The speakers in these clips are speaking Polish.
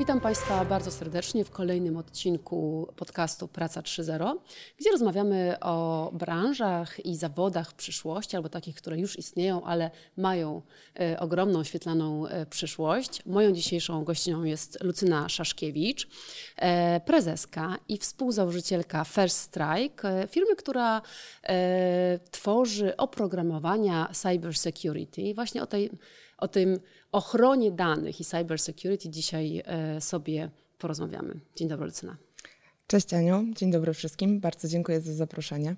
Witam Państwa bardzo serdecznie w kolejnym odcinku podcastu Praca 3.0, gdzie rozmawiamy o branżach i zawodach przyszłości, albo takich, które już istnieją, ale mają e, ogromną, świetlaną e, przyszłość. Moją dzisiejszą gościnią jest Lucyna Szaszkiewicz, e, prezeska i współzałożycielka First Strike, firmy, która tworzy oprogramowania cyber security. Właśnie o tej o tym ochronie danych i cybersecurity dzisiaj e, sobie porozmawiamy. Dzień dobry, Lucyna. Cześć Aniu, dzień dobry wszystkim. Bardzo dziękuję za zaproszenie.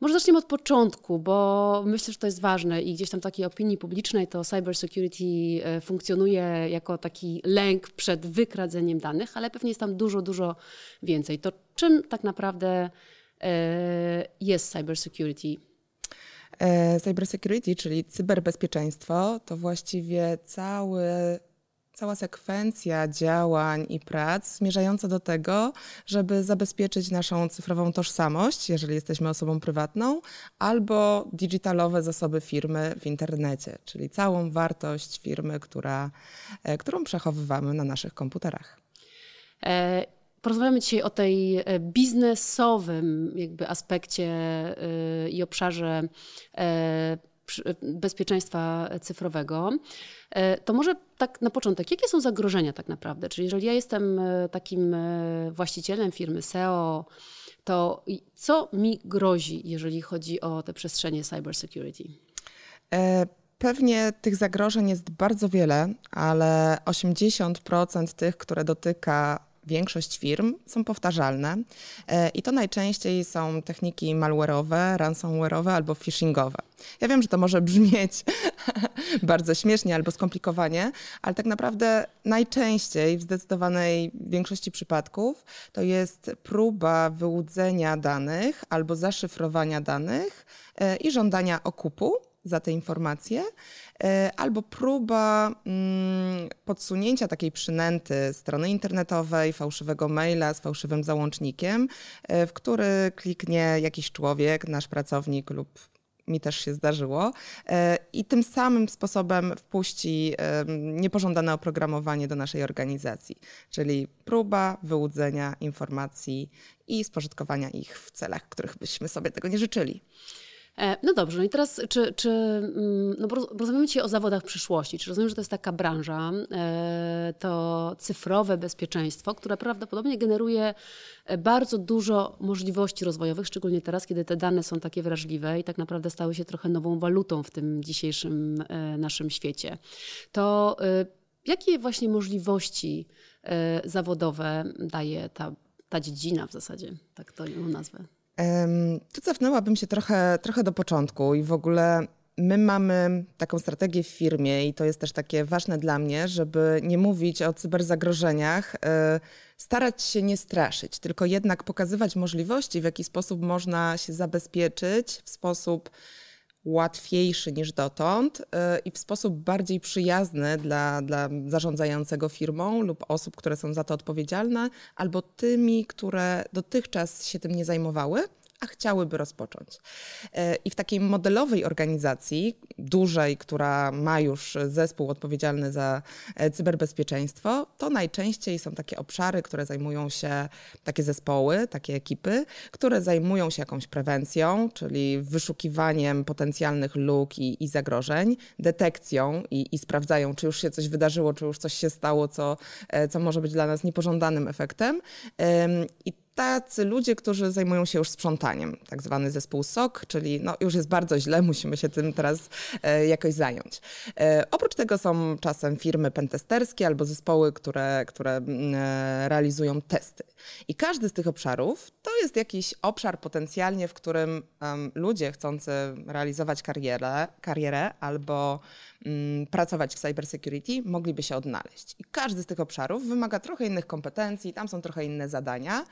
Może zaczniemy od początku, bo myślę, że to jest ważne i gdzieś tam takiej opinii publicznej to cybersecurity e, funkcjonuje jako taki lęk przed wykradzeniem danych, ale pewnie jest tam dużo, dużo więcej. To czym tak naprawdę e, jest cybersecurity? E, cybersecurity, czyli cyberbezpieczeństwo, to właściwie cały cała sekwencja działań i prac zmierzająca do tego, żeby zabezpieczyć naszą cyfrową tożsamość, jeżeli jesteśmy osobą prywatną, albo digitalowe zasoby firmy w internecie, czyli całą wartość firmy, która, e, którą przechowywamy na naszych komputerach. E Porozmawiamy dzisiaj o tej e, biznesowym jakby aspekcie e, i obszarze e, bezpieczeństwa cyfrowego. To może tak na początek, jakie są zagrożenia tak naprawdę? Czyli jeżeli ja jestem takim właścicielem firmy SEO, to co mi grozi, jeżeli chodzi o te przestrzenie cybersecurity? Pewnie tych zagrożeń jest bardzo wiele, ale 80% tych, które dotyka większość firm są powtarzalne e, i to najczęściej są techniki malware'owe, ransomware'owe albo phishingowe. Ja wiem, że to może brzmieć bardzo śmiesznie albo skomplikowanie, ale tak naprawdę najczęściej w zdecydowanej większości przypadków to jest próba wyłudzenia danych albo zaszyfrowania danych e, i żądania okupu za te informacje, albo próba mm, podsunięcia takiej przynęty strony internetowej, fałszywego maila z fałszywym załącznikiem, e, w który kliknie jakiś człowiek, nasz pracownik lub mi też się zdarzyło, e, i tym samym sposobem wpuści niepożądane oprogramowanie do naszej organizacji, czyli próba wyłudzenia informacji i spożytkowania ich w celach, których byśmy sobie tego nie życzyli. E, no dobrze, no i teraz czy, czy mm, no rozmawiamy dzisiaj o zawodach przyszłości, czy rozumiem, że to jest taka branża, e, to cyfrowe bezpieczeństwo, które prawdopodobnie generuje e, bardzo dużo możliwości rozwojowych, szczególnie teraz, kiedy te dane są takie wrażliwe i tak naprawdę stały się trochę nową walutą w tym dzisiejszym naszym świecie. To jakie właśnie możliwości zawodowe daje ta, ta dziedzina w zasadzie, tak to ją nazwę? Tu cofnęłabym się trochę, trochę do początku i w ogóle my mamy taką strategię w firmie i to jest też takie ważne dla mnie, żeby nie mówić o cyberzagrożeniach, e, starać się nie straszyć, tylko jednak pokazywać możliwości, w jaki sposób można się zabezpieczyć w sposób łatwiejszy niż dotąd y, i w sposób bardziej przyjazny dla, dla zarządzającego firmą lub osób, które są za to odpowiedzialne, albo tymi, które dotychczas się tym nie zajmowały a chciałyby rozpocząć. E, I w takiej modelowej organizacji, dużej, która ma już zespół odpowiedzialny za e, cyberbezpieczeństwo, to najczęściej są takie obszary, które zajmują się, takie zespoły, takie ekipy, które zajmują się jakąś prewencją, czyli wyszukiwaniem potencjalnych luk i, i zagrożeń, detekcją i, i, sprawdzają, czy już się coś wydarzyło, czy już coś się stało, co, e, co może być dla nas niepożądanym efektem. I tacy ludzie, którzy zajmują się już sprzątaniem, tak zwany zespół SOK, czyli no, już jest bardzo źle, musimy się tym teraz e, jakoś zająć. E, oprócz tego są czasem firmy pentesterskie albo zespoły, które, które mm, e, realizują testy. I każdy z tych obszarów to jest jakiś obszar potencjalnie, w którym ludzie chcący realizować karierę, karierę albo pracować w cybersecurity mogliby się odnaleźć. I każdy z tych obszarów wymaga trochę innych kompetencji, tam są trochę inne zadania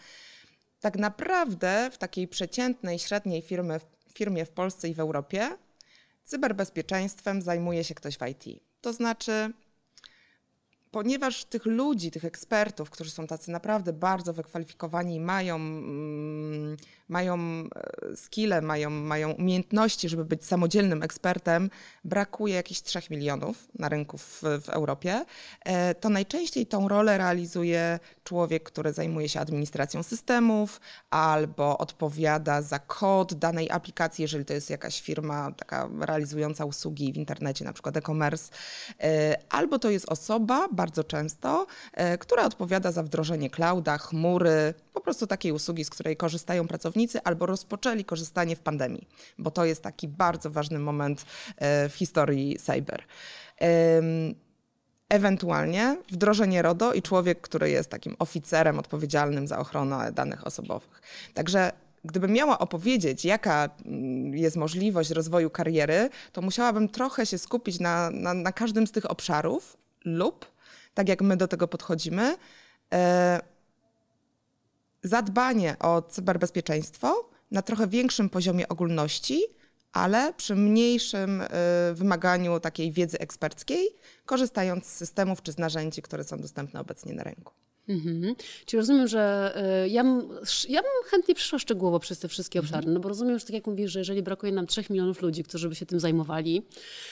tak naprawdę w takiej przeciętnej, średniej firmy, firmie w Polsce i w Europie cyberbezpieczeństwem zajmuje się ktoś w IT. To znaczy ponieważ tych ludzi, tych ekspertów, którzy są tacy naprawdę bardzo wykwalifikowani i mają, mm, mają e, skille, mają, mają umiejętności, żeby być samodzielnym ekspertem, brakuje jakichś 3 milionów na rynku w, w Europie, e, to najczęściej tą rolę realizuje człowiek, który zajmuje się administracją systemów albo odpowiada za kod danej aplikacji, jeżeli to jest jakaś firma taka realizująca usługi w internecie, na przykład e-commerce, e, albo to jest osoba, bardzo często, e, która odpowiada za wdrożenie clouda, chmury, po prostu takiej usługi, z której korzystają pracownicy albo rozpoczęli korzystanie w pandemii, bo to jest taki bardzo ważny moment e, w historii cyber. Ewentualnie wdrożenie RODO i człowiek, który jest takim oficerem odpowiedzialnym za ochronę danych osobowych. Także gdybym miała opowiedzieć, jaka mm, jest możliwość rozwoju kariery, to musiałabym trochę się skupić na, na, na każdym z tych obszarów lub tak jak my do tego podchodzimy, e, zadbanie o cyberbezpieczeństwo na trochę większym poziomie ogólności, ale przy mniejszym e, wymaganiu takiej wiedzy eksperckiej, korzystając z systemów czy z narzędzi, które są dostępne obecnie na rynku. Mhm. Czyli rozumiem, że y, ja bym, ja bym chętnie przyszła szczegółowo przez te wszystkie mhm. obszary, no bo rozumiem, że tak jak mówisz, że jeżeli brakuje nam 3 milionów ludzi, którzy by się tym zajmowali,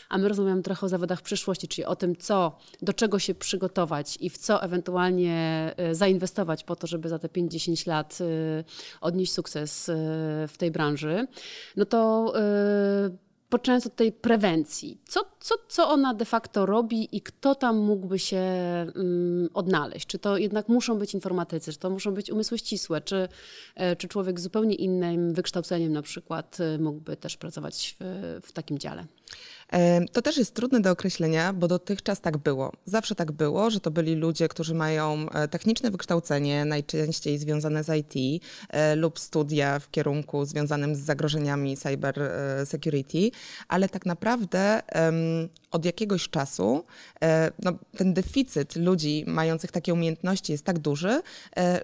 a my rozmawiamy trochę o zawodach przyszłości, czyli o tym, co, do czego się przygotować i w co ewentualnie y, zainwestować po to, żeby za te 5-10 lat y, odnieść sukces w tej branży, no to poczynając od tej prewencji, co, co, co ona de facto robi i kto tam mógłby się um, odnaleźć? Czy to jednak muszą być informatycy, czy to muszą być umysły ścisłe, czy, e, czy człowiek z zupełnie innym wykształceniem na przykład e, mógłby też pracować w, w takim dziale? To też jest trudne do określenia, bo dotychczas tak było. Zawsze tak było, że to byli ludzie, którzy mają e, techniczne wykształcenie, najczęściej związane z IT e, lub studia w kierunku związanym z zagrożeniami cyber e, security, ale tak naprawdę od jakiegoś czasu no, ten deficyt ludzi mających takie umiejętności jest tak duży,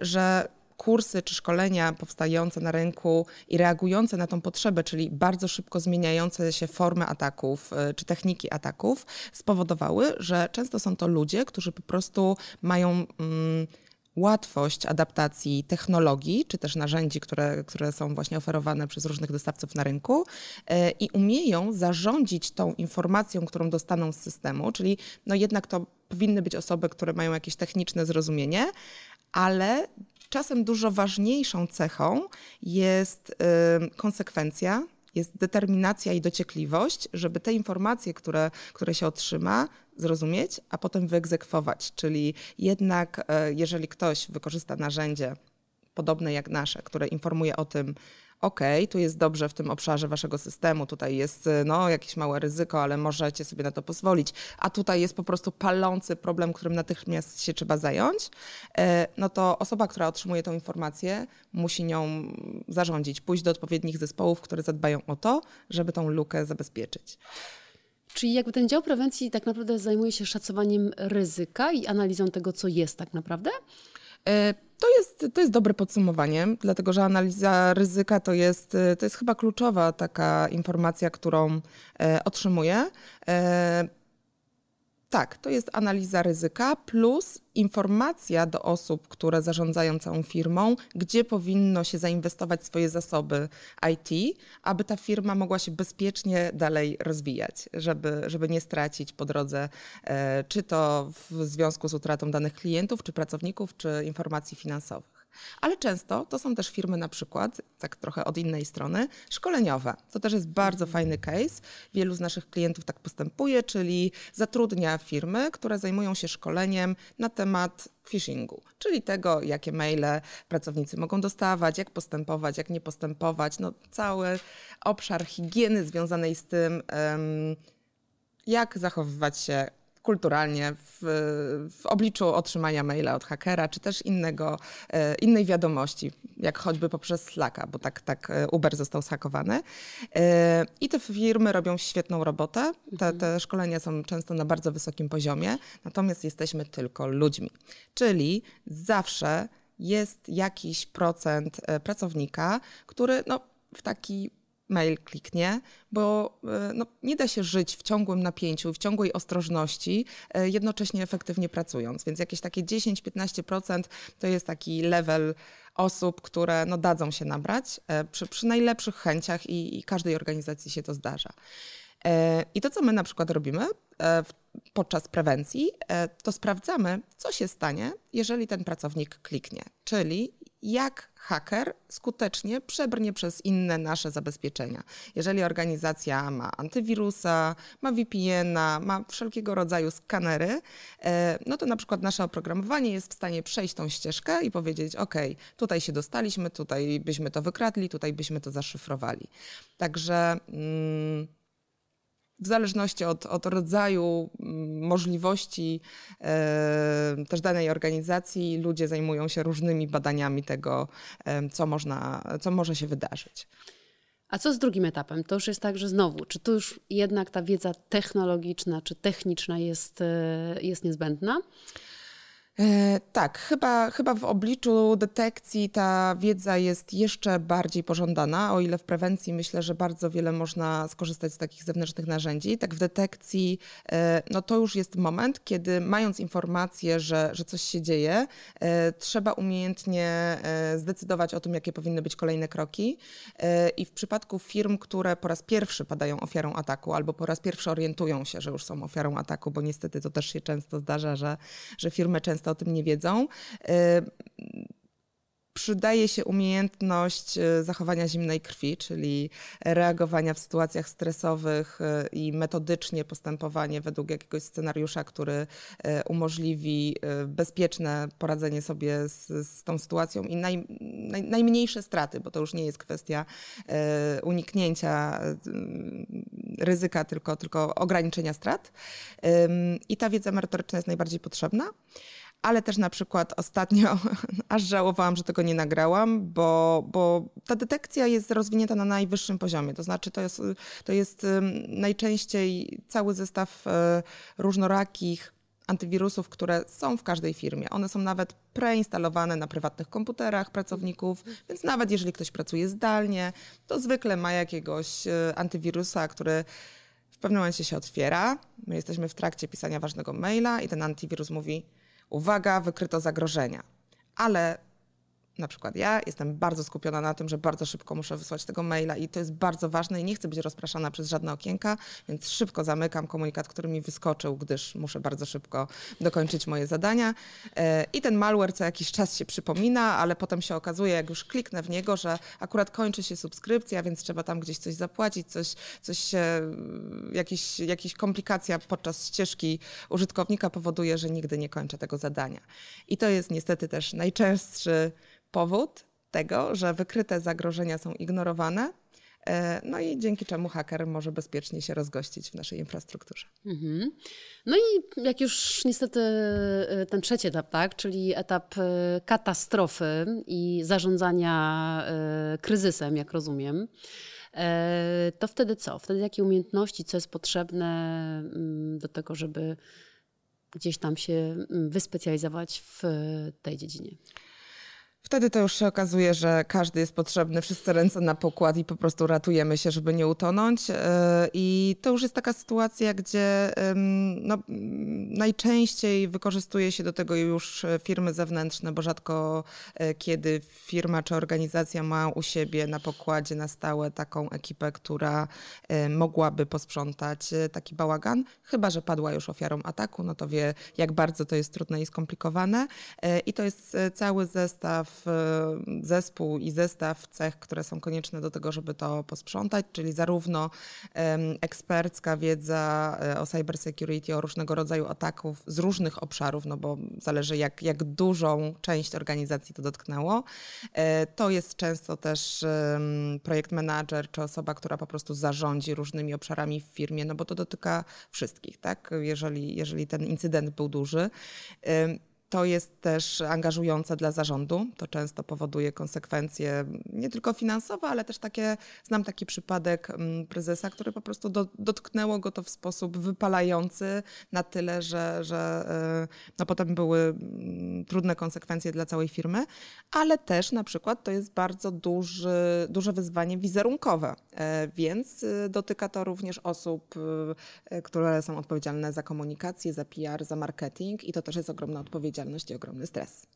że kursy czy szkolenia powstające na rynku i reagujące na tą potrzebę, czyli bardzo szybko zmieniające się formy ataków e, czy techniki ataków, spowodowały, że często są to ludzie, którzy po prostu mają. Mm, łatwość adaptacji technologii, czy też narzędzi, które, które są właśnie oferowane przez różnych dostawców na rynku e, i umieją zarządzić tą informacją, którą dostaną z systemu, czyli no jednak to powinny być osoby, które mają jakieś techniczne zrozumienie, ale czasem dużo ważniejszą cechą jest konsekwencja, jest determinacja i dociekliwość, żeby te informacje, które, które się otrzyma, zrozumieć, a potem wyegzekwować. Czyli jednak, e, jeżeli ktoś wykorzysta narzędzie podobne jak nasze, które informuje o tym, OK, tu jest dobrze w tym obszarze waszego systemu, tutaj jest no, jakieś małe ryzyko, ale możecie sobie na to pozwolić, a tutaj jest po prostu palący problem, którym natychmiast się trzeba zająć, e, no to osoba, która otrzymuje tą informację, musi nią zarządzić, pójść do odpowiednich zespołów, które zadbają o to, żeby tą lukę zabezpieczyć. Czyli jakby ten dział prewencji tak naprawdę zajmuje się szacowaniem ryzyka i analizą tego, co jest tak naprawdę? E, to jest, to jest dobre podsumowanie, dlatego że analiza ryzyka to jest, to jest chyba kluczowa taka informacja, którą e, otrzymuję. Tak, to jest analiza ryzyka plus informacja do osób, które zarządzają całą firmą, gdzie powinno się zainwestować swoje zasoby IT, aby ta firma mogła się bezpiecznie dalej rozwijać, żeby, żeby nie stracić po drodze, e, czy to w związku z utratą danych klientów, czy pracowników, czy informacji finansowych. Ale często to są też firmy na przykład, tak trochę od innej strony, szkoleniowe. To też jest bardzo fajny case. Wielu z naszych klientów tak postępuje, czyli zatrudnia firmy, które zajmują się szkoleniem na temat phishingu, czyli tego, jakie maile pracownicy mogą dostawać, jak postępować, jak nie postępować. No, cały obszar higieny związanej z tym, jak zachowywać się kulturalnie w, w obliczu otrzymania maila od hakera, czy też innego, e, innej wiadomości, jak choćby poprzez Slacka, bo tak, tak e, Uber został zhakowany. E, I te firmy robią świetną robotę. Te, te szkolenia są często na bardzo wysokim poziomie, natomiast jesteśmy tylko ludźmi. Czyli zawsze jest jakiś procent pracownika, który no, w taki mail kliknie, bo e, no, nie da się żyć w ciągłym napięciu, w ciągłej ostrożności, e, jednocześnie efektywnie pracując. Więc jakieś takie 10-15% to jest taki level osób, które no, dadzą się nabrać e, przy, przy najlepszych chęciach i, i każdej organizacji się to zdarza. I to, co my na przykład robimy podczas prewencji, to sprawdzamy, co się stanie, jeżeli ten pracownik kliknie. Czyli jak haker skutecznie przebrnie przez inne nasze zabezpieczenia. Jeżeli organizacja ma antywirusa, ma VPN-a, ma wszelkiego rodzaju skanery, e, no to na przykład nasze oprogramowanie jest w stanie przejść tą ścieżkę i powiedzieć: OK, tutaj się dostaliśmy, tutaj byśmy to wykradli, tutaj byśmy to zaszyfrowali. Także. Mm, w zależności od, od rodzaju mm, możliwości e, też danej organizacji, ludzie zajmują się różnymi badaniami tego, e, co, można, co może się wydarzyć. A co z drugim etapem? To już jest tak, że znowu, czy tu już jednak ta wiedza technologiczna czy techniczna jest, e, jest niezbędna? E, tak, chyba, chyba w obliczu detekcji ta wiedza jest jeszcze bardziej pożądana, o ile w prewencji myślę, że bardzo wiele można skorzystać z takich zewnętrznych narzędzi. Tak w detekcji, e, no to już jest moment, kiedy mając informację, że, że coś się dzieje, e, trzeba umiejętnie zdecydować o tym, jakie powinny być kolejne kroki. I w przypadku firm, które po raz pierwszy padają ofiarą ataku albo po raz pierwszy orientują się, że już są ofiarą ataku, bo niestety to też się często zdarza, że, że firmy często często o tym nie wiedzą. Y, przydaje się umiejętność y, zachowania zimnej krwi, czyli reagowania w sytuacjach stresowych y, i metodycznie postępowanie według jakiegoś scenariusza, który umożliwi bezpieczne poradzenie sobie z, z tą sytuacją i naj, naj, najmniejsze straty, bo to już nie jest kwestia uniknięcia ryzyka, tylko, tylko ograniczenia strat. I ta wiedza merytoryczna jest najbardziej potrzebna ale też na przykład ostatnio aż żałowałam, że tego nie nagrałam, bo, bo ta detekcja jest rozwinięta na najwyższym poziomie. To znaczy, to jest, to jest najczęściej cały zestaw e, różnorakich antywirusów, które są w każdej firmie. One są nawet preinstalowane na prywatnych komputerach pracowników, więc nawet jeżeli ktoś pracuje zdalnie, to zwykle ma jakiegoś e, antywirusa, który w pewnym momencie się otwiera. My jesteśmy w trakcie pisania ważnego maila i ten antywirus mówi: uwaga, wykryto zagrożenia. Ale na przykład ja jestem bardzo skupiona na tym, że bardzo szybko muszę wysłać tego maila i to jest bardzo ważne i nie chcę być rozpraszana przez żadne okienka, więc szybko zamykam komunikat, który mi wyskoczył, gdyż muszę bardzo szybko dokończyć moje zadania. E, I ten malware co jakiś czas się przypomina, ale potem się okazuje, jak już kliknę w niego, że akurat kończy się subskrypcja, więc trzeba tam gdzieś coś zapłacić, coś, coś jakieś, jakieś komplikacja podczas ścieżki użytkownika powoduje, że nigdy nie kończę tego zadania. I to jest niestety też najczęstszy powód tego, że wykryte zagrożenia są ignorowane, e, no i dzięki czemu haker może bezpiecznie się rozgościć w naszej infrastrukturze. Mhm. No i jak już niestety e, ten trzeci etap, tak, czyli etap e, katastrofy i zarządzania kryzysem, jak rozumiem, to wtedy co? Wtedy jakie umiejętności, co jest potrzebne mm, do tego, żeby gdzieś tam się mm, wyspecjalizować w tej dziedzinie? Wtedy to już się okazuje, że każdy jest potrzebny, wszyscy ręce na pokład i po prostu ratujemy się, żeby nie utonąć. E, I to już jest taka sytuacja, gdzie no, najczęściej wykorzystuje się do tego już firmy zewnętrzne, bo rzadko e, kiedy firma czy organizacja ma u siebie na pokładzie na stałe taką ekipę, która e, mogłaby posprzątać taki bałagan, chyba że padła już ofiarą ataku, no to wie, jak bardzo to jest trudne i skomplikowane. I to jest cały zestaw zespół i zestaw cech, które są konieczne do tego, żeby to posprzątać, czyli zarówno ekspercka wiedza e, o cybersecurity, o różnego rodzaju ataków z różnych obszarów, no bo zależy jak, jak dużą część organizacji to dotknęło. E, to jest często też projekt manager czy osoba, która po prostu zarządzi różnymi obszarami w firmie, no bo to dotyka wszystkich, tak? Jeżeli, jeżeli ten incydent był duży to jest też angażujące dla zarządu. To często powoduje konsekwencje nie tylko finansowe, ale też takie, znam taki przypadek mm, prezesa, który po prostu do, dotknęło go to w sposób wypalający na tyle, że, że e, no potem były mm, trudne konsekwencje dla całej firmy, ale też na przykład to jest bardzo duży, duże wyzwanie wizerunkowe, e, więc e, dotyka to również osób, które są odpowiedzialne za komunikację, za PR, za marketing i to też jest ogromna odpowiedzialność i ogromny stres.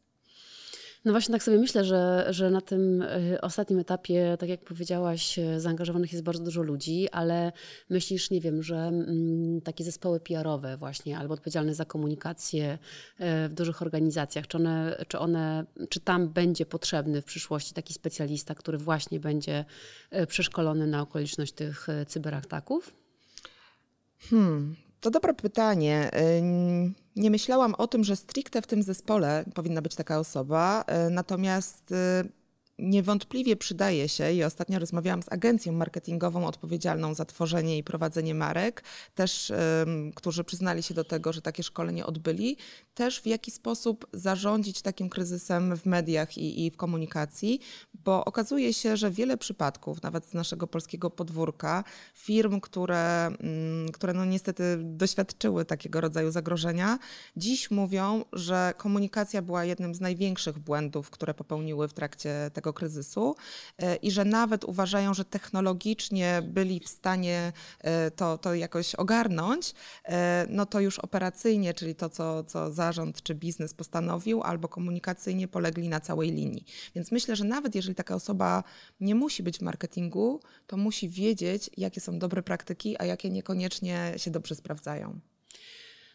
No właśnie tak sobie myślę, że, że na tym y, ostatnim etapie, tak jak powiedziałaś, y, zaangażowanych jest bardzo dużo ludzi, ale myślisz, nie wiem, że mm, takie zespoły PR-owe właśnie, albo odpowiedzialne za komunikację y, w dużych organizacjach, czy one, czy one, czy tam będzie potrzebny w przyszłości taki specjalista, który właśnie będzie przeszkolony na okoliczność tych cyberataków? Hmm, to dobre pytanie. Nie myślałam o tym, że stricte w tym zespole powinna być taka osoba, y, natomiast y, niewątpliwie przydaje się i ostatnio rozmawiałam z agencją marketingową odpowiedzialną za tworzenie i prowadzenie marek, też um, którzy przyznali się do tego, że takie szkolenie odbyli, też w jaki sposób zarządzić takim kryzysem w mediach i, i w komunikacji, bo okazuje się, że wiele przypadków, nawet z naszego polskiego podwórka, firm, które, um, które no niestety doświadczyły takiego rodzaju zagrożenia, dziś mówią, że komunikacja była jednym z największych błędów, które popełniły w trakcie tego tego kryzysu e, i że nawet uważają, że technologicznie byli w stanie e, to, to jakoś ogarnąć, e, no to już operacyjnie, czyli to, co, co zarząd czy biznes postanowił, albo komunikacyjnie polegli na całej linii. Więc myślę, że nawet jeżeli taka osoba nie musi być w marketingu, to musi wiedzieć, jakie są dobre praktyki, a jakie niekoniecznie się dobrze sprawdzają.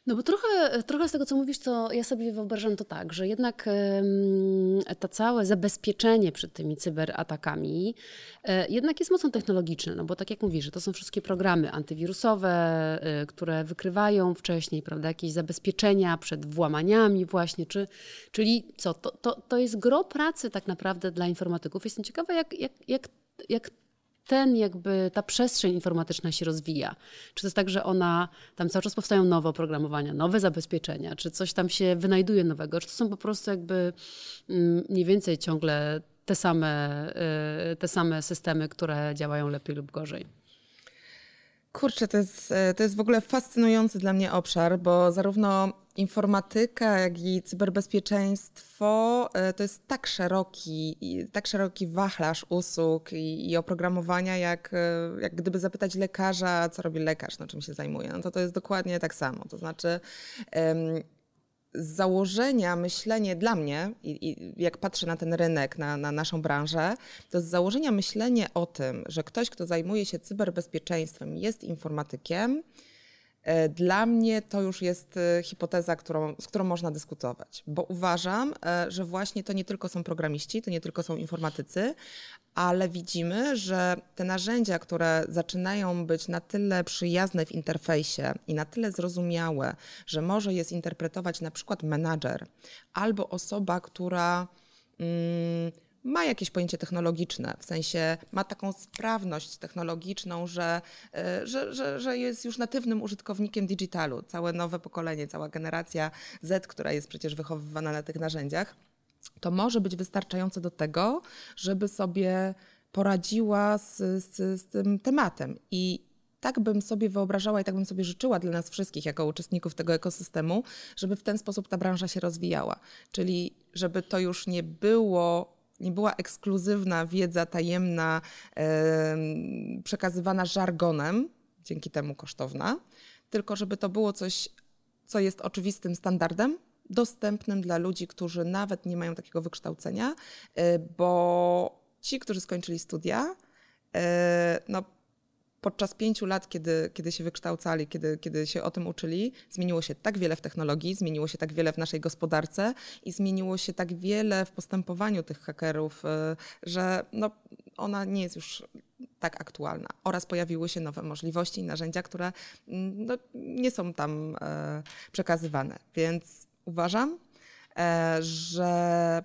No bo trochę, trochę z tego, co mówisz, to ja sobie wyobrażam to tak, że jednak to całe zabezpieczenie przed tymi cyberatakami e, jednak jest mocno technologiczne, no bo tak jak mówisz, że to są wszystkie programy antywirusowe, e, które wykrywają wcześniej, prawda, jakieś zabezpieczenia przed włamaniami właśnie, czy, czyli co, to, to, to jest gro pracy tak naprawdę dla informatyków. Jestem ciekawa, jak, jak, jak jak ten jakby, ta przestrzeń informatyczna się rozwija? Czy to jest tak, że ona, tam cały czas powstają nowe oprogramowania, nowe zabezpieczenia, czy coś tam się wynajduje nowego, czy to są po prostu jakby mm, mniej więcej ciągle te same, y, te same systemy, które działają lepiej lub gorzej? Kurczę, to jest, to jest w ogóle fascynujący dla mnie obszar, bo zarówno informatyka, jak i cyberbezpieczeństwo e, to jest tak szeroki, tak szeroki wachlarz usług i, i oprogramowania, jak, e, jak gdyby zapytać lekarza, co robi lekarz, na czym się zajmuje. No to to jest dokładnie tak samo. To znaczy z założenia myślenie dla mnie, i, i, jak patrzę na ten rynek, na, na naszą branżę, to z założenia myślenie o tym, że ktoś, kto zajmuje się cyberbezpieczeństwem, jest informatykiem, dla mnie to już jest e, hipoteza, którą, z którą można dyskutować, bo uważam, e, że właśnie to nie tylko są programiści, to nie tylko są informatycy, ale widzimy, że te narzędzia, które zaczynają być na tyle przyjazne w interfejsie i na tyle zrozumiałe, że może je zinterpretować na przykład menadżer albo osoba, która. Mm, ma jakieś pojęcie technologiczne, w sensie ma taką sprawność technologiczną, że, e, że, że, że jest już natywnym użytkownikiem digitalu. Całe nowe pokolenie, cała generacja Z, która jest przecież wychowywana na tych narzędziach, to może być wystarczające do tego, żeby sobie poradziła z, z, z tym tematem. I tak bym sobie wyobrażała i tak bym sobie życzyła dla nas wszystkich, jako uczestników tego ekosystemu, żeby w ten sposób ta branża się rozwijała. Czyli żeby to już nie było nie była ekskluzywna wiedza tajemna, przekazywana żargonem, dzięki temu kosztowna, tylko żeby to było coś, co jest oczywistym standardem, dostępnym dla ludzi, którzy nawet nie mają takiego wykształcenia, e, bo ci, którzy skończyli studia, e, no, podczas pięciu lat, kiedy, kiedy się wykształcali, kiedy, kiedy się o tym uczyli, zmieniło się tak wiele w technologii, zmieniło się tak wiele w naszej gospodarce i zmieniło się tak wiele w postępowaniu tych hakerów, y, że no, ona nie jest już tak aktualna. Oraz pojawiły się nowe możliwości i narzędzia, które mm, no, nie są tam e, przekazywane. Więc uważam, e, że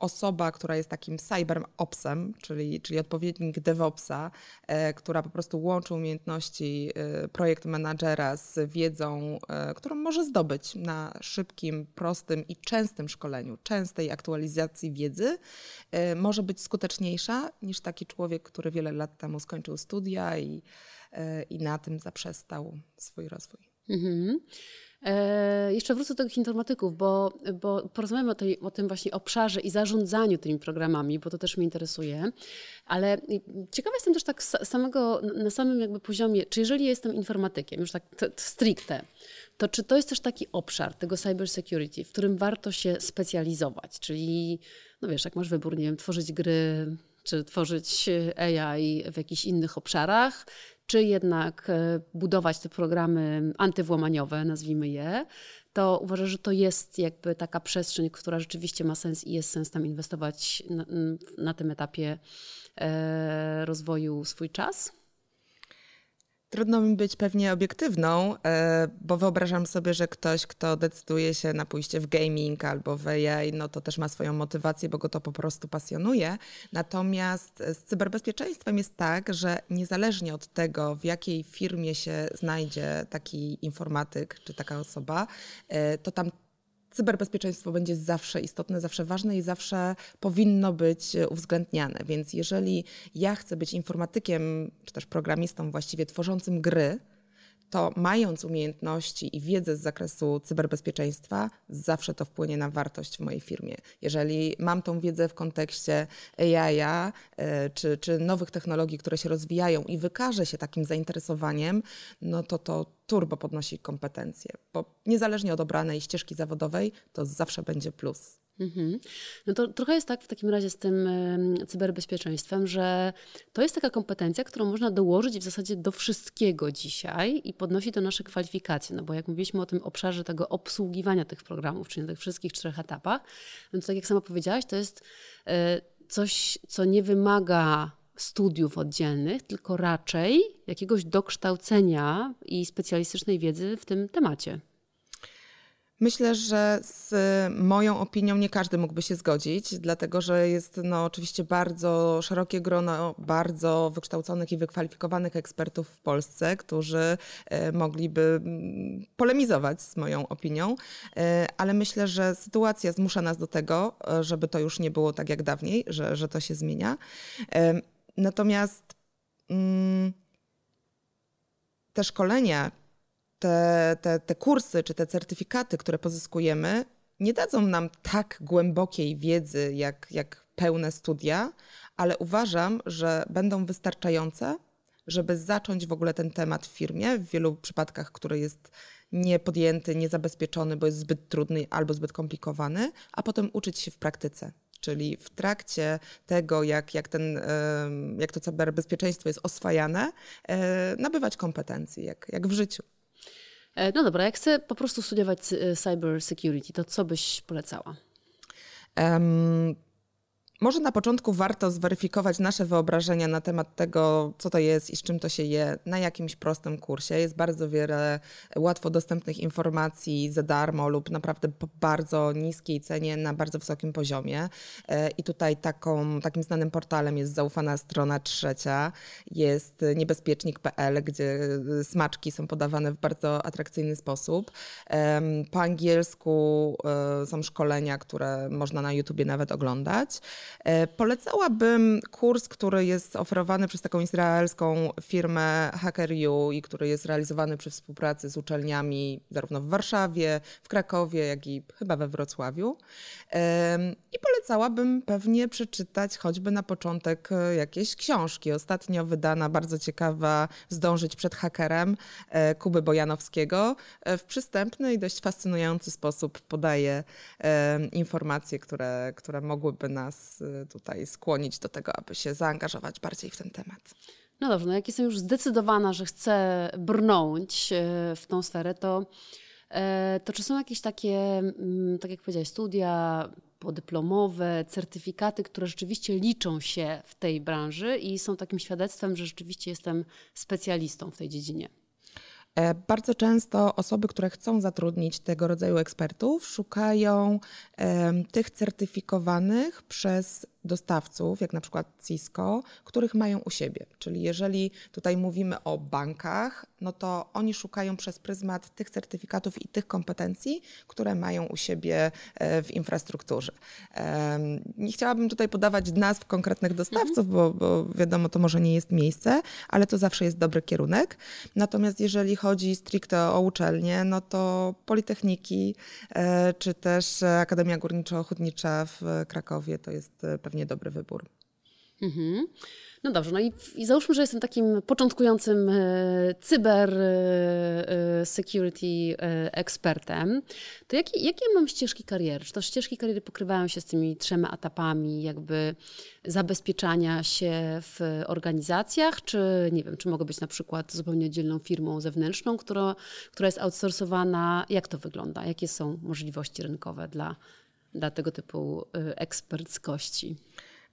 osoba, która jest takim cyber-opsem, czyli, czyli odpowiednik DevOpsa, e, która po prostu łączy umiejętności e, projekt z wiedzą, e, którą może zdobyć na szybkim, prostym i częstym szkoleniu, częstej aktualizacji wiedzy, e, może być skuteczniejsza niż taki człowiek, który wiele lat temu skończył studia i, e, i na tym zaprzestał swój rozwój. Mhm. E, jeszcze wrócę do tych informatyków, bo, bo porozmawiamy o, tej, o tym właśnie obszarze i zarządzaniu tymi programami, bo to też mnie interesuje. Ale ciekawa jestem też tak samego, na samym jakby poziomie, czy jeżeli jestem informatykiem, już tak stricte, to czy to jest też taki obszar tego cyber security, w którym warto się specjalizować? Czyli, no wiesz, jak masz wybór, nie wiem, tworzyć gry, czy tworzyć AI w jakichś innych obszarach, czy jednak e, budować te programy antywłamaniowe, nazwijmy je, to uważam, że to jest jakby taka przestrzeń, która rzeczywiście ma sens i jest sens tam inwestować na, na tym etapie e, rozwoju swój czas. Trudno mi być pewnie obiektywną, e, bo wyobrażam sobie, że ktoś, kto decyduje się na pójście w gaming albo w AI, no to też ma swoją motywację, bo go to po prostu pasjonuje. Natomiast z cyberbezpieczeństwem jest tak, że niezależnie od tego, w jakiej firmie się znajdzie taki informatyk czy taka osoba, e, to tam cyberbezpieczeństwo będzie zawsze istotne, zawsze ważne i zawsze powinno być uwzględniane. Więc jeżeli ja chcę być informatykiem, czy też programistą właściwie tworzącym gry, to mając umiejętności i wiedzę z zakresu cyberbezpieczeństwa, zawsze to wpłynie na wartość w mojej firmie. Jeżeli mam tą wiedzę w kontekście AI e, czy, czy nowych technologii, które się rozwijają i wykażę się takim zainteresowaniem, no to to turbo podnosi kompetencje, bo niezależnie od obranej ścieżki zawodowej, to zawsze będzie plus. Mhm. No to trochę jest tak w takim razie z tym cyberbezpieczeństwem, że to jest taka kompetencja, którą można dołożyć w zasadzie do wszystkiego dzisiaj i podnosi to nasze kwalifikacje. No bo jak mówiliśmy o tym obszarze tego obsługiwania tych programów, czyli na tych wszystkich trzech etapach, no to tak jak sama powiedziałaś, to jest e, coś, co nie wymaga studiów oddzielnych, tylko raczej jakiegoś dokształcenia i specjalistycznej wiedzy w tym temacie. Myślę, że z moją opinią nie każdy mógłby się zgodzić, dlatego że jest no, oczywiście bardzo szerokie grono bardzo wykształconych i wykwalifikowanych ekspertów w Polsce, którzy e, mogliby mm, polemizować z moją opinią, e, ale myślę, że sytuacja zmusza nas do tego, e, żeby to już nie było tak jak dawniej, że, że to się zmienia. Natomiast mm, te szkolenia te, te, te kursy czy te certyfikaty, które pozyskujemy, nie dadzą nam tak głębokiej wiedzy jak, jak pełne studia, ale uważam, że będą wystarczające, żeby zacząć w ogóle ten temat w firmie, w wielu przypadkach, który jest niepodjęty, niezabezpieczony, bo jest zbyt trudny albo zbyt komplikowany, a potem uczyć się w praktyce. Czyli w trakcie tego, jak, jak, ten, jak to cyberbezpieczeństwo jest oswajane, e, nabywać kompetencji, jak, jak w życiu. E, no dobra, jak chcę po prostu studiować e, cyber security, to co byś polecała? Um, może na początku warto zweryfikować nasze wyobrażenia na temat tego, co to jest i z czym to się je na jakimś prostym kursie. Jest bardzo wiele łatwo dostępnych informacji za darmo lub naprawdę po bardzo niskiej cenie na bardzo wysokim poziomie. E, I tutaj taką, takim znanym portalem jest zaufana strona trzecia, jest niebezpiecznik.pl, gdzie smaczki są podawane w bardzo atrakcyjny sposób. Po angielsku e, są szkolenia, które można na YouTubie nawet oglądać. E, polecałabym kurs, który jest oferowany przez taką izraelską firmę HackerU i który jest realizowany przy współpracy z uczelniami zarówno w Warszawie, w Krakowie, jak i chyba we Wrocławiu. I polecałabym pewnie przeczytać choćby na początek e, jakieś książki. Ostatnio wydana bardzo ciekawa Zdążyć przed hakerem e, Kuby Bojanowskiego. W przystępny i dość fascynujący sposób podaje informacje, które, które mogłyby nas tutaj skłonić do tego, aby się zaangażować bardziej w ten temat. No dobrze, no jak jestem już zdecydowana, że chcę brnąć e, w tą sferę, to, e, to czy są jakieś takie, mm, tak jak powiedziałeś, studia podyplomowe, certyfikaty, które rzeczywiście liczą się w tej branży i są takim świadectwem, że rzeczywiście jestem specjalistą w tej dziedzinie? E, bardzo często osoby, które chcą zatrudnić tego rodzaju ekspertów, szukają tych certyfikowanych przez dostawców, jak na przykład Cisco, których mają u siebie. Czyli jeżeli tutaj mówimy o bankach, no to oni szukają przez pryzmat tych certyfikatów i tych kompetencji, które mają u siebie e, w infrastrukturze. Nie chciałabym tutaj podawać nazw konkretnych dostawców, mhm. bo, bo wiadomo, to może nie jest miejsce, ale to zawsze jest dobry kierunek. Natomiast jeżeli chodzi stricte o uczelnie, no to Politechniki, e, czy też Akademia Górniczo-Ochotnicza w Krakowie to jest pewnie pewnie dobry wybór. Mhm. No dobrze, no i, i załóżmy, że jestem takim początkującym e, cyber e, e, security ekspertem. To jakie, jakie mam ścieżki kariery? Czy to ścieżki kariery pokrywają się z tymi trzema etapami jakby zabezpieczania się w organizacjach, czy nie wiem, czy mogę być na przykład zupełnie oddzielną firmą zewnętrzną, która, która jest outsourcowana? Jak to wygląda? Jakie są możliwości rynkowe dla dla tego typu y, eksperckości?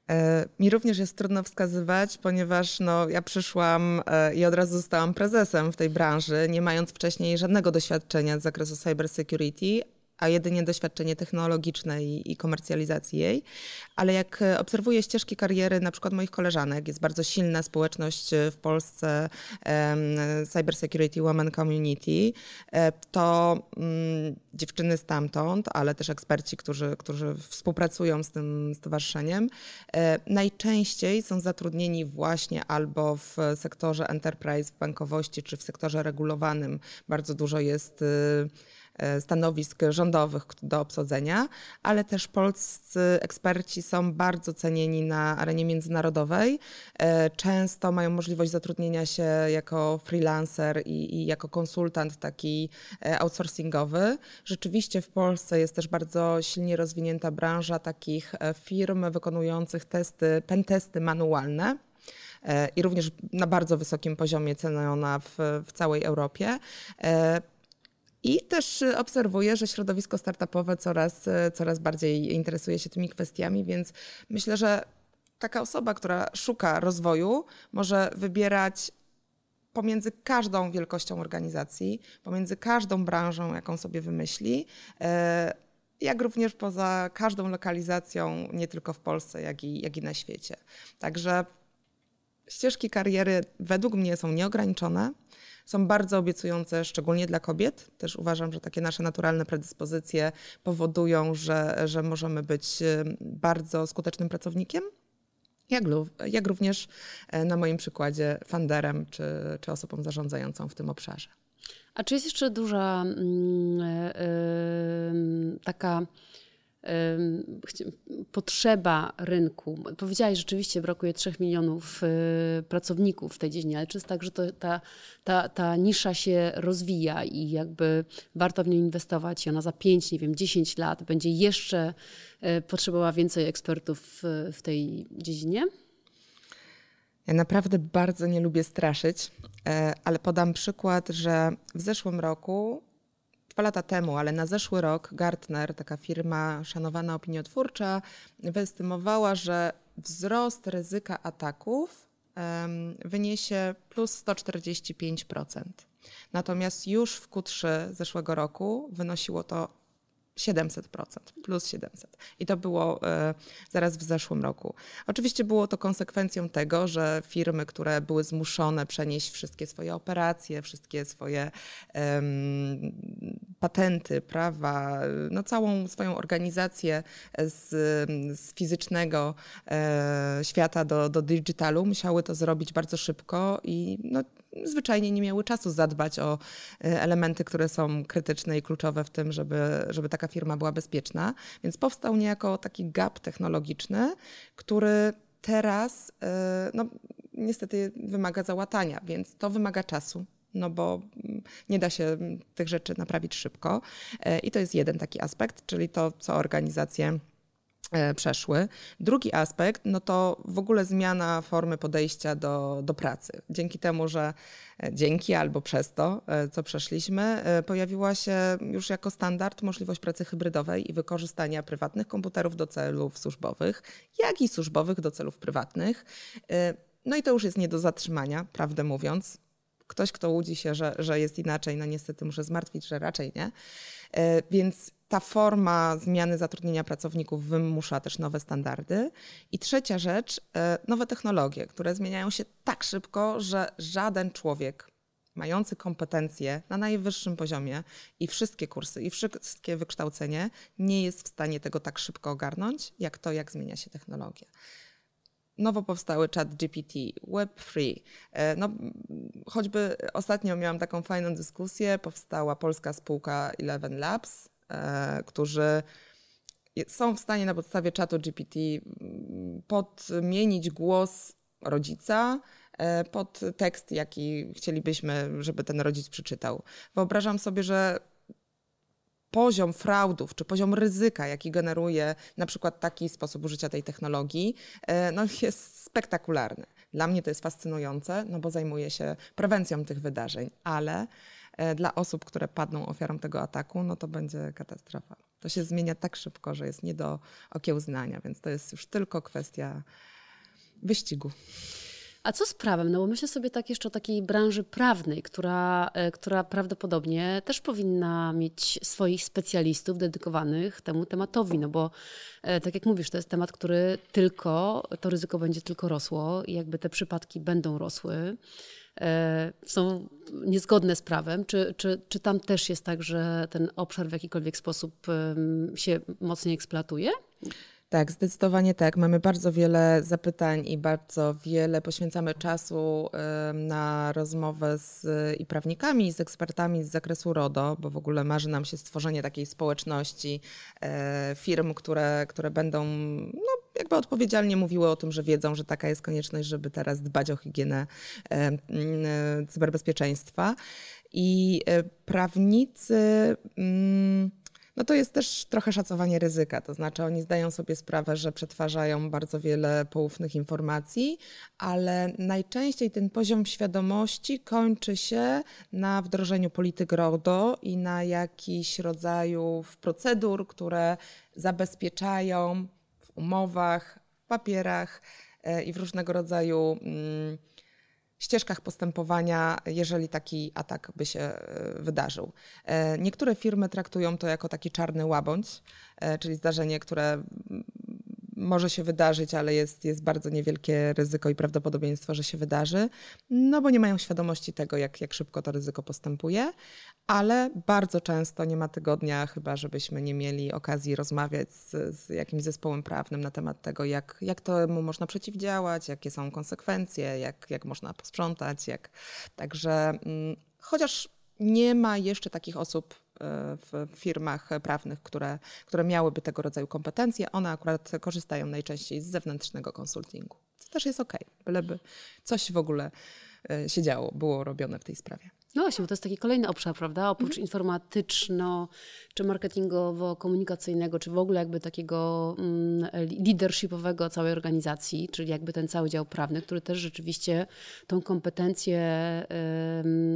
E, mi również jest trudno wskazywać, ponieważ no, ja przyszłam e, i od razu zostałam prezesem w tej branży, nie mając wcześniej żadnego doświadczenia z zakresu cybersecurity, a jedynie doświadczenie technologiczne i, i, komercjalizacji jej. Ale jak e, obserwuję ścieżki kariery na przykład moich koleżanek, jest bardzo silna społeczność e, w Polsce um, Cyber Security Women Community, e, to um, dziewczyny stamtąd, ale też eksperci, którzy, którzy współpracują z tym stowarzyszeniem, e, najczęściej są zatrudnieni właśnie albo w sektorze enterprise, w bankowości, czy w sektorze regulowanym. Bardzo dużo jest E, stanowisk rządowych do obsadzenia, ale też polscy eksperci są bardzo cenieni na arenie międzynarodowej. E, często mają możliwość zatrudnienia się jako freelancer i, i jako konsultant taki e, outsourcingowy. Rzeczywiście w Polsce jest też bardzo silnie rozwinięta branża takich firm wykonujących testy, pentesty manualne i również na bardzo wysokim poziomie ceniona w, w całej Europie. I też y, obserwuję, że środowisko startupowe coraz, y, coraz bardziej interesuje się tymi kwestiami, więc myślę, że taka osoba, która szuka rozwoju, może wybierać pomiędzy każdą wielkością organizacji, pomiędzy każdą branżą, jaką sobie wymyśli, e, jak również poza każdą lokalizacją, nie tylko w Polsce, jak i, jak i na świecie. Także ścieżki kariery według mnie są nieograniczone są bardzo obiecujące, szczególnie dla kobiet. Też uważam, że takie nasze naturalne predyspozycje powodują, że, że możemy być y, bardzo skutecznym pracownikiem. Jak, jak również e, na moim przykładzie funderem czy, czy osobą zarządzającą w tym obszarze. A czy jest jeszcze duża yy, taka potrzeba rynku. Powiedziałaś, rzeczywiście brakuje 3 milionów y, pracowników w tej dziedzinie, ale czy jest tak, że to, ta, ta, ta nisza się rozwija i jakby warto w nią inwestować i ona za 5, nie wiem, 10 lat będzie jeszcze y, potrzebowała więcej ekspertów w tej dziedzinie? Ja naprawdę bardzo nie lubię straszyć, e, ale podam przykład, że w zeszłym roku dwa lata temu, ale na zeszły rok Gartner, taka firma szanowana opiniotwórcza, wyestymowała, że wzrost ryzyka ataków wyniesie plus 145%. Natomiast już w Q3 zeszłego roku wynosiło to 700%, plus 700. I to było e, zaraz w zeszłym roku. Oczywiście było to konsekwencją tego, że firmy, które były zmuszone przenieść wszystkie swoje operacje, wszystkie swoje patenty, prawa, no całą swoją organizację z, z fizycznego e, świata do, do digitalu, musiały to zrobić bardzo szybko i no, zwyczajnie nie miały czasu zadbać o e, elementy, które są krytyczne i kluczowe w tym, żeby, żeby taka firma była bezpieczna. Więc powstał niejako taki gap technologiczny, który teraz e, no, niestety wymaga załatania, więc to wymaga czasu no bo mm, nie da się tych rzeczy naprawić szybko. E, I to jest jeden taki aspekt, czyli to, co organizacje przeszły. Drugi aspekt, no to w ogóle zmiana formy podejścia do, do pracy. Dzięki temu, że e, dzięki albo przez to, e, co przeszliśmy, pojawiła się już jako standard możliwość pracy hybrydowej i wykorzystania prywatnych komputerów do celów służbowych, jak i służbowych do celów prywatnych. No i to już jest nie do zatrzymania, prawdę mówiąc ktoś, kto łudzi się, że, że jest inaczej, no niestety muszę zmartwić, że raczej nie. E, więc ta forma zmiany zatrudnienia pracowników wymusza też nowe standardy. I trzecia rzecz, e, nowe technologie, które zmieniają się tak szybko, że żaden człowiek mający kompetencje na najwyższym poziomie i wszystkie kursy, i wszystkie wykształcenie nie jest w stanie tego tak szybko ogarnąć, jak to, jak zmienia się technologia nowo powstały chat GPT, Web3. E, no, choćby ostatnio miałam taką fajną dyskusję, powstała polska spółka Eleven Labs, którzy są w stanie na podstawie czatu GPT mm, podmienić głos rodzica e, pod tekst, jaki chcielibyśmy, żeby ten rodzic przeczytał. Wyobrażam sobie, że poziom fraudów czy poziom ryzyka, jaki generuje na przykład taki sposób użycia tej technologii, e, no jest spektakularny. Dla mnie to jest fascynujące, no bo zajmuję się prewencją tych wydarzeń, ale e, dla osób, które padną ofiarą tego ataku, no to będzie katastrofa. To się zmienia tak szybko, że jest nie do okiełznania, więc to jest już tylko kwestia wyścigu. A co z prawem? No bo myślę sobie tak jeszcze o takiej branży prawnej, która, e, która prawdopodobnie też powinna mieć swoich specjalistów dedykowanych temu tematowi, no bo e, tak jak mówisz, to jest temat, który tylko, to ryzyko będzie tylko rosło i jakby te przypadki będą rosły e, są niezgodne z prawem. Czy, czy, czy tam też jest tak, że ten obszar w jakikolwiek sposób się mocniej eksploatuje? Tak, zdecydowanie tak. Mamy bardzo wiele zapytań i bardzo wiele poświęcamy czasu na rozmowę z i prawnikami, i z ekspertami z zakresu RODO, bo w ogóle marzy nam się stworzenie takiej społeczności e, firm, które, które będą no, jakby odpowiedzialnie mówiły o tym, że wiedzą, że taka jest konieczność, żeby teraz dbać o higienę cyberbezpieczeństwa. I e, prawnicy. Mm, no to jest też trochę szacowanie ryzyka. To znaczy, oni zdają sobie sprawę, że przetwarzają bardzo wiele poufnych informacji, ale najczęściej ten poziom świadomości kończy się na wdrożeniu polityk RODO i na jakichś rodzajów procedur, które zabezpieczają w umowach, w papierach e, i w różnego rodzaju. Mm, ścieżkach postępowania, jeżeli taki atak by się e, wydarzył. E, niektóre firmy traktują to jako taki czarny łabądź, e, czyli zdarzenie, które może się wydarzyć, ale jest, jest bardzo niewielkie ryzyko i prawdopodobieństwo, że się wydarzy, no bo nie mają świadomości tego, jak, jak szybko to ryzyko postępuje, ale bardzo często nie ma tygodnia, chyba żebyśmy nie mieli okazji rozmawiać z, z jakimś zespołem prawnym na temat tego, jak, jak temu można przeciwdziałać, jakie są konsekwencje, jak, jak można posprzątać. Jak... Także mm, chociaż nie ma jeszcze takich osób w firmach prawnych, które, które miałyby tego rodzaju kompetencje. One akurat korzystają najczęściej z zewnętrznego konsultingu. Co też jest ok, byleby coś w ogóle e, się działo, było robione w tej sprawie. No właśnie, bo to jest taki kolejny obszar, prawda? Oprócz mhm. informatyczno, czy marketingowo-komunikacyjnego, czy w ogóle jakby takiego mm, leadershipowego całej organizacji, czyli jakby ten cały dział prawny, który też rzeczywiście tą kompetencję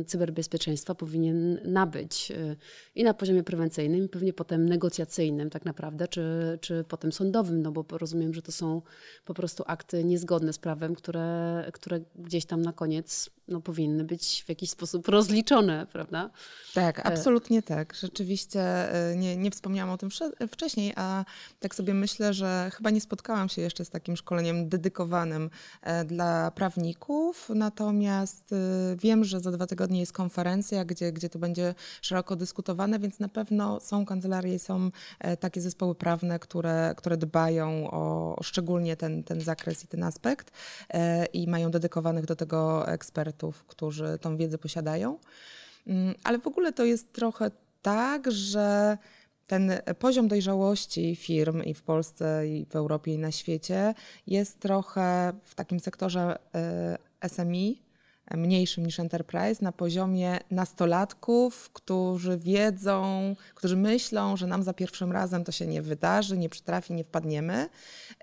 cyberbezpieczeństwa powinien nabyć y, i na poziomie prewencyjnym, i pewnie potem negocjacyjnym tak naprawdę, czy, czy potem sądowym, no bo rozumiem, że to są po prostu akty niezgodne z prawem, które, które gdzieś tam na koniec no, powinny być w jakiś sposób rozliczone, prawda? Tak, e, absolutnie tak. Rzeczywiście e, nie, nie wspomniałam o tym wcześniej, a tak sobie myślę, że chyba nie spotkałam się jeszcze z takim szkoleniem dedykowanym e, dla prawników, natomiast wiem, że za dwa tygodnie jest konferencja, gdzie, gdzie to będzie szeroko dyskutowane, więc na pewno są kancelarie, są takie zespoły prawne, które, które dbają o, szczególnie ten, ten zakres i ten aspekt i mają dedykowanych do tego ekspertów, którzy tą wiedzę posiadają. Mm, ale w ogóle to jest trochę tak, że ten poziom dojrzałości firm i w Polsce, i w Europie, i na świecie jest trochę w takim sektorze e, SMI, mniejszym niż enterprise, na poziomie nastolatków, którzy wiedzą, którzy myślą, że nam za pierwszym razem to się nie wydarzy, nie przytrafi, nie wpadniemy.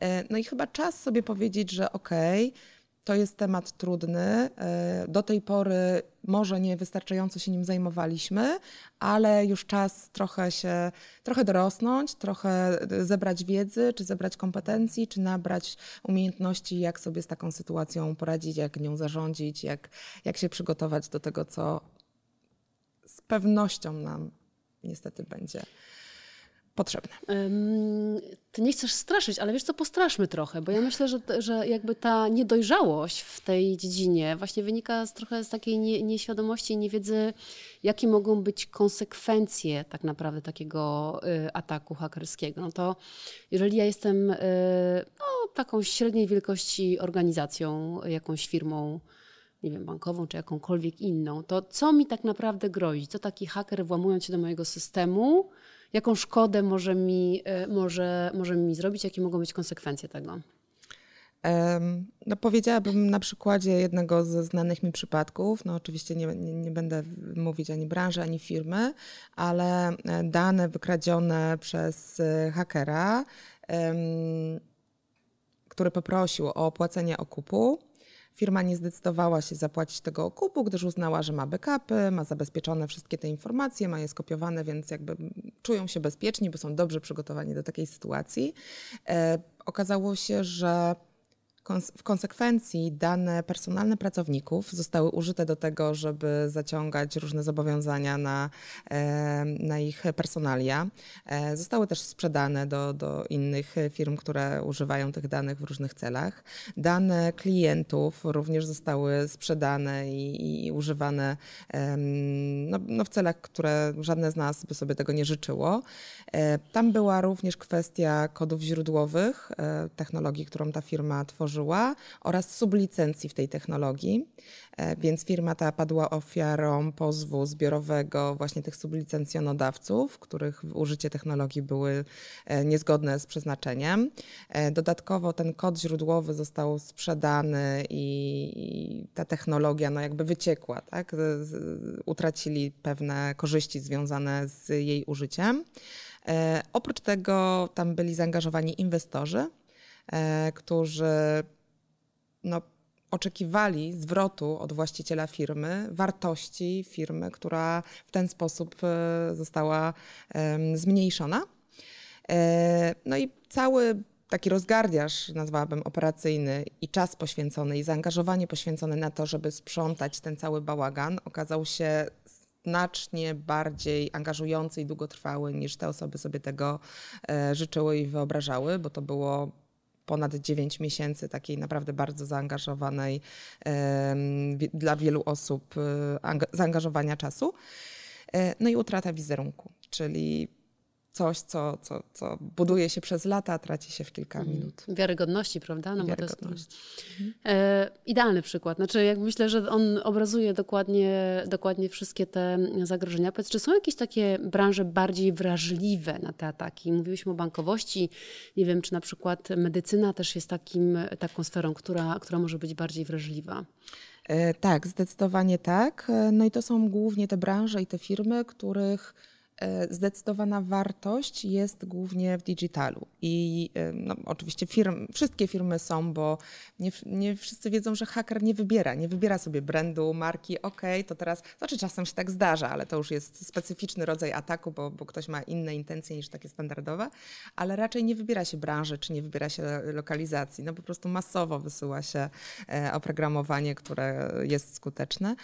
E, no i chyba czas sobie powiedzieć, że okej, okay, to jest temat trudny. E, do tej pory może nie wystarczająco się nim zajmowaliśmy, ale już czas trochę się, trochę dorosnąć, trochę zebrać wiedzy, czy zebrać kompetencji, czy nabrać umiejętności, jak sobie z taką sytuacją poradzić, jak nią zarządzić, jak, jak się przygotować do tego, co z pewnością nam niestety będzie potrzebne. Ty nie chcesz straszyć, ale wiesz co, postraszmy trochę, bo ja myślę, że, że jakby ta niedojrzałość w tej dziedzinie właśnie wynika z trochę z takiej nie, nieświadomości i niewiedzy, jakie mogą być konsekwencje tak naprawdę takiego y, ataku hakerskiego. No to jeżeli ja jestem y, no, taką średniej wielkości organizacją, jakąś firmą, nie wiem, bankową czy jakąkolwiek inną, to co mi tak naprawdę grozi? Co taki haker włamując się do mojego systemu, jaką szkodę może mi, e, może, może mi zrobić, jakie mogą być konsekwencje tego? No powiedziałabym na przykładzie jednego ze znanych mi przypadków, no oczywiście nie, nie, nie, będę mówić ani branży, ani firmy, ale e, dane wykradzione przez e, hakera, który poprosił o opłacenie okupu, Firma nie zdecydowała się zapłacić tego okupu, gdyż uznała, że ma backupy, ma zabezpieczone wszystkie te informacje, ma je skopiowane, więc jakby czują się bezpieczni, bo są dobrze przygotowani do takiej sytuacji. E, okazało się, że w konsekwencji dane personalne pracowników zostały użyte do tego, żeby zaciągać różne zobowiązania na, na ich personalia. E, zostały też sprzedane do, do innych firm, które używają tych danych w różnych celach. Dane klientów również zostały sprzedane i, i używane no, no w celach, które żadne z nas by sobie tego nie życzyło. E, tam była również kwestia kodów źródłowych, e, technologii, którą ta firma tworzyła oraz sublicencji w tej technologii. E, więc firma ta padła ofiarą pozwu zbiorowego właśnie tych sublicencjonodawców, których użycie technologii były niezgodne z przeznaczeniem. Dodatkowo ten kod źródłowy został sprzedany i ta technologia no jakby wyciekła, tak? utracili pewne korzyści związane z jej użyciem. E, oprócz tego tam byli zaangażowani inwestorzy, e, którzy no, oczekiwali zwrotu od właściciela firmy, wartości firmy, która w ten sposób e, została zmniejszona. No i cały taki rozgardiaż, nazwałabym operacyjny, i czas poświęcony, i zaangażowanie poświęcone na to, żeby sprzątać ten cały bałagan, okazał się znacznie bardziej angażujący i długotrwały niż te osoby sobie tego e, życzyły i wyobrażały, bo to było ponad 9 miesięcy takiej naprawdę bardzo zaangażowanej dla wielu osób e, zaangażowania czasu. E, no i utrata wizerunku, czyli coś, co, co, co buduje się przez lata, a traci się w kilka mhm. minut. Wiarygodności, prawda? No Wiarygodności. Bo to jest, e, idealny przykład. Znaczy, jak myślę, że on obrazuje dokładnie, dokładnie wszystkie te zagrożenia. Powiedz, czy są jakieś takie branże bardziej wrażliwe na te ataki? Mówiliśmy o bankowości. Nie wiem, czy na przykład medycyna też jest takim, taką sferą, która, która może być bardziej wrażliwa. E, tak, zdecydowanie tak. E, no i to są głównie te branże i te firmy, których zdecydowana wartość jest głównie w digitalu. I e, no, oczywiście firm, wszystkie firmy są, bo nie, nie, wszyscy wiedzą, że haker nie wybiera. Nie wybiera sobie brandu, marki, ok, to teraz, znaczy czasem się tak zdarza, ale to już jest specyficzny rodzaj ataku, bo, bo ktoś ma inne intencje niż takie standardowe, ale raczej nie wybiera się branży, czy nie wybiera się lokalizacji. No po prostu masowo wysyła się e, oprogramowanie, które jest skuteczne.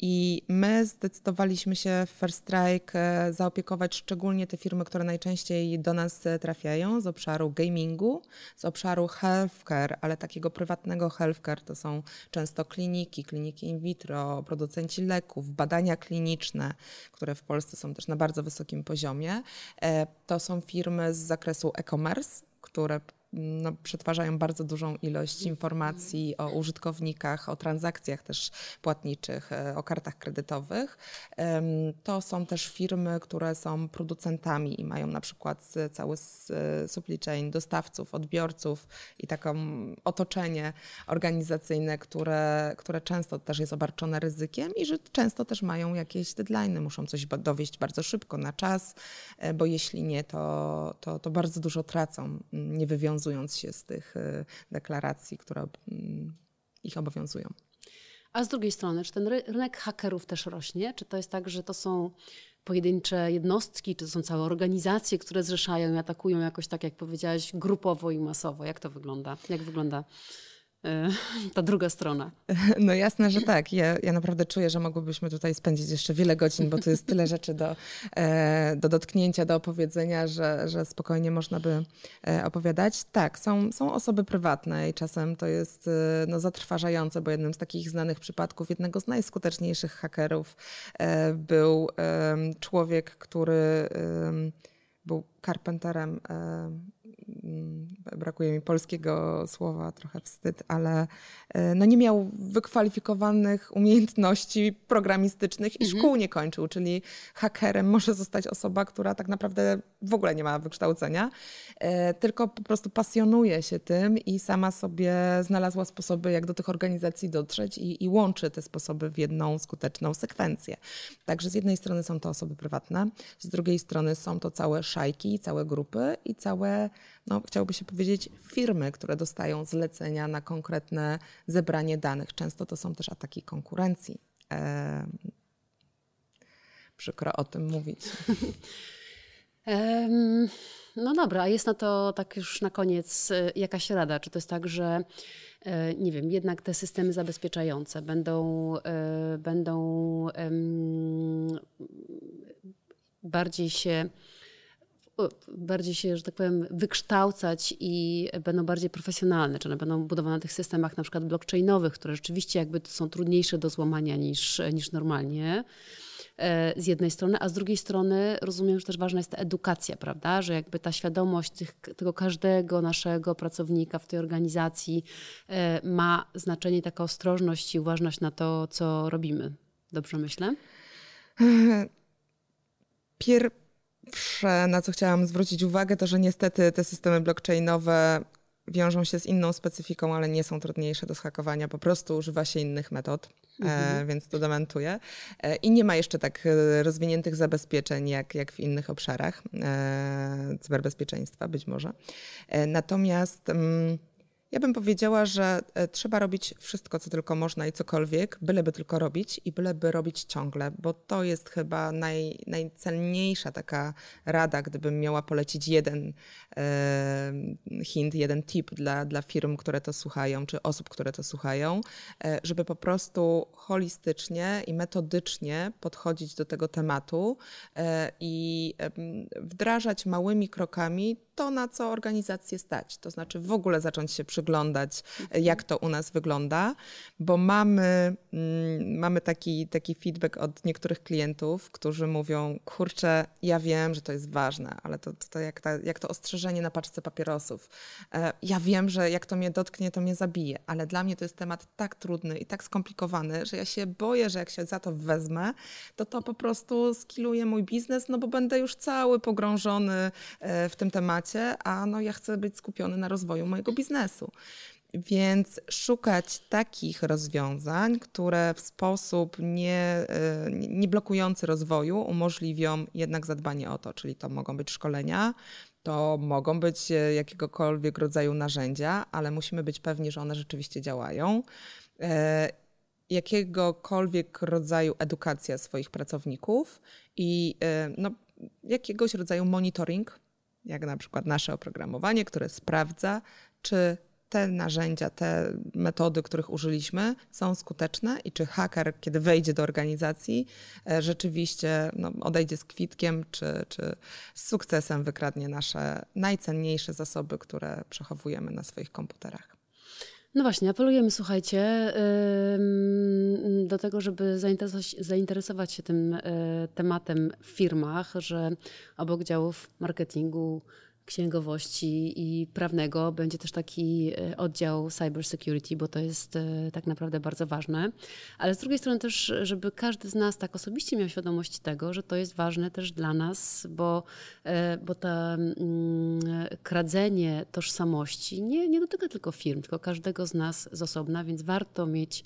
I my zdecydowaliśmy się w First Strike e, zaopiekować szczególnie te firmy, które najczęściej do nas e, trafiają z obszaru gamingu, z obszaru healthcare, ale takiego prywatnego healthcare to są często kliniki, kliniki in vitro, producenci leków, badania kliniczne, które w Polsce są też na bardzo wysokim poziomie. E, to są firmy z zakresu e-commerce, które no, przetwarzają bardzo dużą ilość informacji o użytkownikach, o transakcjach też płatniczych, e, o kartach kredytowych. To są też firmy, które są producentami i mają na przykład cały supply chain dostawców, odbiorców i taką otoczenie organizacyjne, które, które często też jest obarczone ryzykiem i że często też mają jakieś deadline, muszą coś dowieść bardzo szybko, na czas, e, bo jeśli nie, to, to, to bardzo dużo tracą, nie wywiązują wywiązując się z tych deklaracji, które mm, ich obowiązują. A z drugiej strony, czy ten rynek hakerów też rośnie? Czy to jest tak, że to są pojedyncze jednostki, czy to są całe organizacje, które zrzeszają i atakują jakoś tak, jak powiedziałaś, grupowo i masowo? Jak to wygląda? Jak wygląda E, ta druga strona. No jasne, że tak. Ja, ja naprawdę czuję, że mogłybyśmy tutaj spędzić jeszcze wiele godzin, bo tu jest tyle rzeczy do, e, do dotknięcia, do opowiedzenia, że, że spokojnie można by e, opowiadać. Tak, są, są osoby prywatne i czasem to jest no, zatrważające, bo jednym z takich znanych przypadków, jednego z najskuteczniejszych hakerów był człowiek, który był carpenterem Mm, brakuje mi polskiego słowa, trochę wstyd, ale e, no nie miał wykwalifikowanych umiejętności programistycznych i mhm. szkół nie kończył, czyli hakerem może zostać osoba, która tak naprawdę w ogóle nie ma wykształcenia, e, tylko po prostu pasjonuje się tym i sama sobie znalazła sposoby, jak do tych organizacji dotrzeć i, i łączy te sposoby w jedną skuteczną sekwencję. Także z jednej strony są to osoby prywatne, z drugiej strony są to całe szajki, całe grupy i całe no, chciałoby się powiedzieć, firmy, które dostają zlecenia na konkretne zebranie danych. Często to są też ataki konkurencji. E, przykro o tym mówić. No dobra, a jest na to tak już na koniec e, jakaś rada? Czy to jest tak, że e, nie wiem, jednak te systemy zabezpieczające będą, e, będą bardziej się bardziej się, że tak powiem, wykształcać i będą bardziej profesjonalne, czy one będą budowane na tych systemach na przykład blockchainowych, które rzeczywiście jakby są trudniejsze do złamania niż, niż normalnie e, z jednej strony, a z drugiej strony rozumiem, że też ważna jest ta edukacja, prawda, że jakby ta świadomość tych, tego każdego naszego pracownika w tej organizacji e, ma znaczenie, taka ostrożność i uważność na to, co robimy. Dobrze myślę? Pier Pierwsze, na co chciałam zwrócić uwagę, to że niestety te systemy blockchainowe wiążą się z inną specyfiką, ale nie są trudniejsze do schakowania. Po prostu używa się innych metod, e, mhm. e, więc to dementuję. E, I nie ma jeszcze tak e, rozwiniętych zabezpieczeń jak, jak w innych obszarach e, cyberbezpieczeństwa, być może. E, natomiast. Mm, ja bym powiedziała, że e, trzeba robić wszystko, co tylko można i cokolwiek, byleby tylko robić i byleby robić ciągle, bo to jest chyba naj, najcenniejsza taka rada, gdybym miała polecić jeden e, hint, jeden tip dla, dla firm, które to słuchają, czy osób, które to słuchają, e, żeby po prostu holistycznie i metodycznie podchodzić do tego tematu e, i wdrażać małymi krokami to, na co organizację stać. To znaczy w ogóle zacząć się przyglądać, mhm. jak to u nas wygląda, bo mamy, mm, mamy taki, taki feedback od niektórych klientów, którzy mówią, kurczę, ja wiem, że to jest ważne, ale to, to, to jak, ta, jak to ostrzeżenie na paczce papierosów. E, ja wiem, że jak to mnie dotknie, to mnie zabije, ale dla mnie to jest temat tak trudny i tak skomplikowany, że ja się boję, że jak się za to wezmę, to to po prostu skiluje mój biznes, no bo będę już cały pogrążony e, w tym temacie, a no ja chcę być skupiony na rozwoju mojego biznesu. Więc szukać takich rozwiązań, które w sposób nie, e, nie blokujący rozwoju umożliwią jednak zadbanie o to, czyli to mogą być szkolenia, to mogą być e, jakiegokolwiek rodzaju narzędzia, ale musimy być pewni, że one rzeczywiście działają. E, jakiegokolwiek rodzaju edukacja swoich pracowników i no, jakiegoś rodzaju monitoring, jak na przykład nasze oprogramowanie, które sprawdza, czy te narzędzia, te metody, których użyliśmy, są skuteczne i czy haker, kiedy wejdzie do organizacji, e, rzeczywiście no, odejdzie z kwitkiem, czy, czy z sukcesem wykradnie nasze najcenniejsze zasoby, które przechowujemy na swoich komputerach. No właśnie, apelujemy, słuchajcie, do tego, żeby zainteresować, zainteresować się tym e, tematem w firmach, że obok działów marketingu, księgowości i prawnego będzie też taki e, oddział cyber security, bo to jest e, tak naprawdę bardzo ważne. Ale z drugiej strony też, żeby każdy z nas tak osobiście miał świadomość tego, że to jest ważne też dla nas, bo, e, bo to mm, kradzenie tożsamości nie, nie dotyka tylko firm, tylko każdego z nas z osobna, więc warto mieć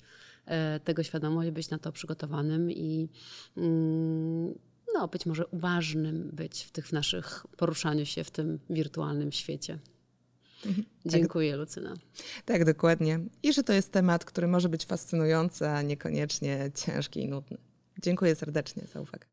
tego świadomość, być na to przygotowanym i mm, no, być może uważnym być w tych w naszych poruszaniu się w tym wirtualnym świecie. Dziękuję, Lucyna. Tak, dokładnie. I że to jest temat, który może być fascynujący, a niekoniecznie ciężki i nudny. Dziękuję serdecznie za uwagę.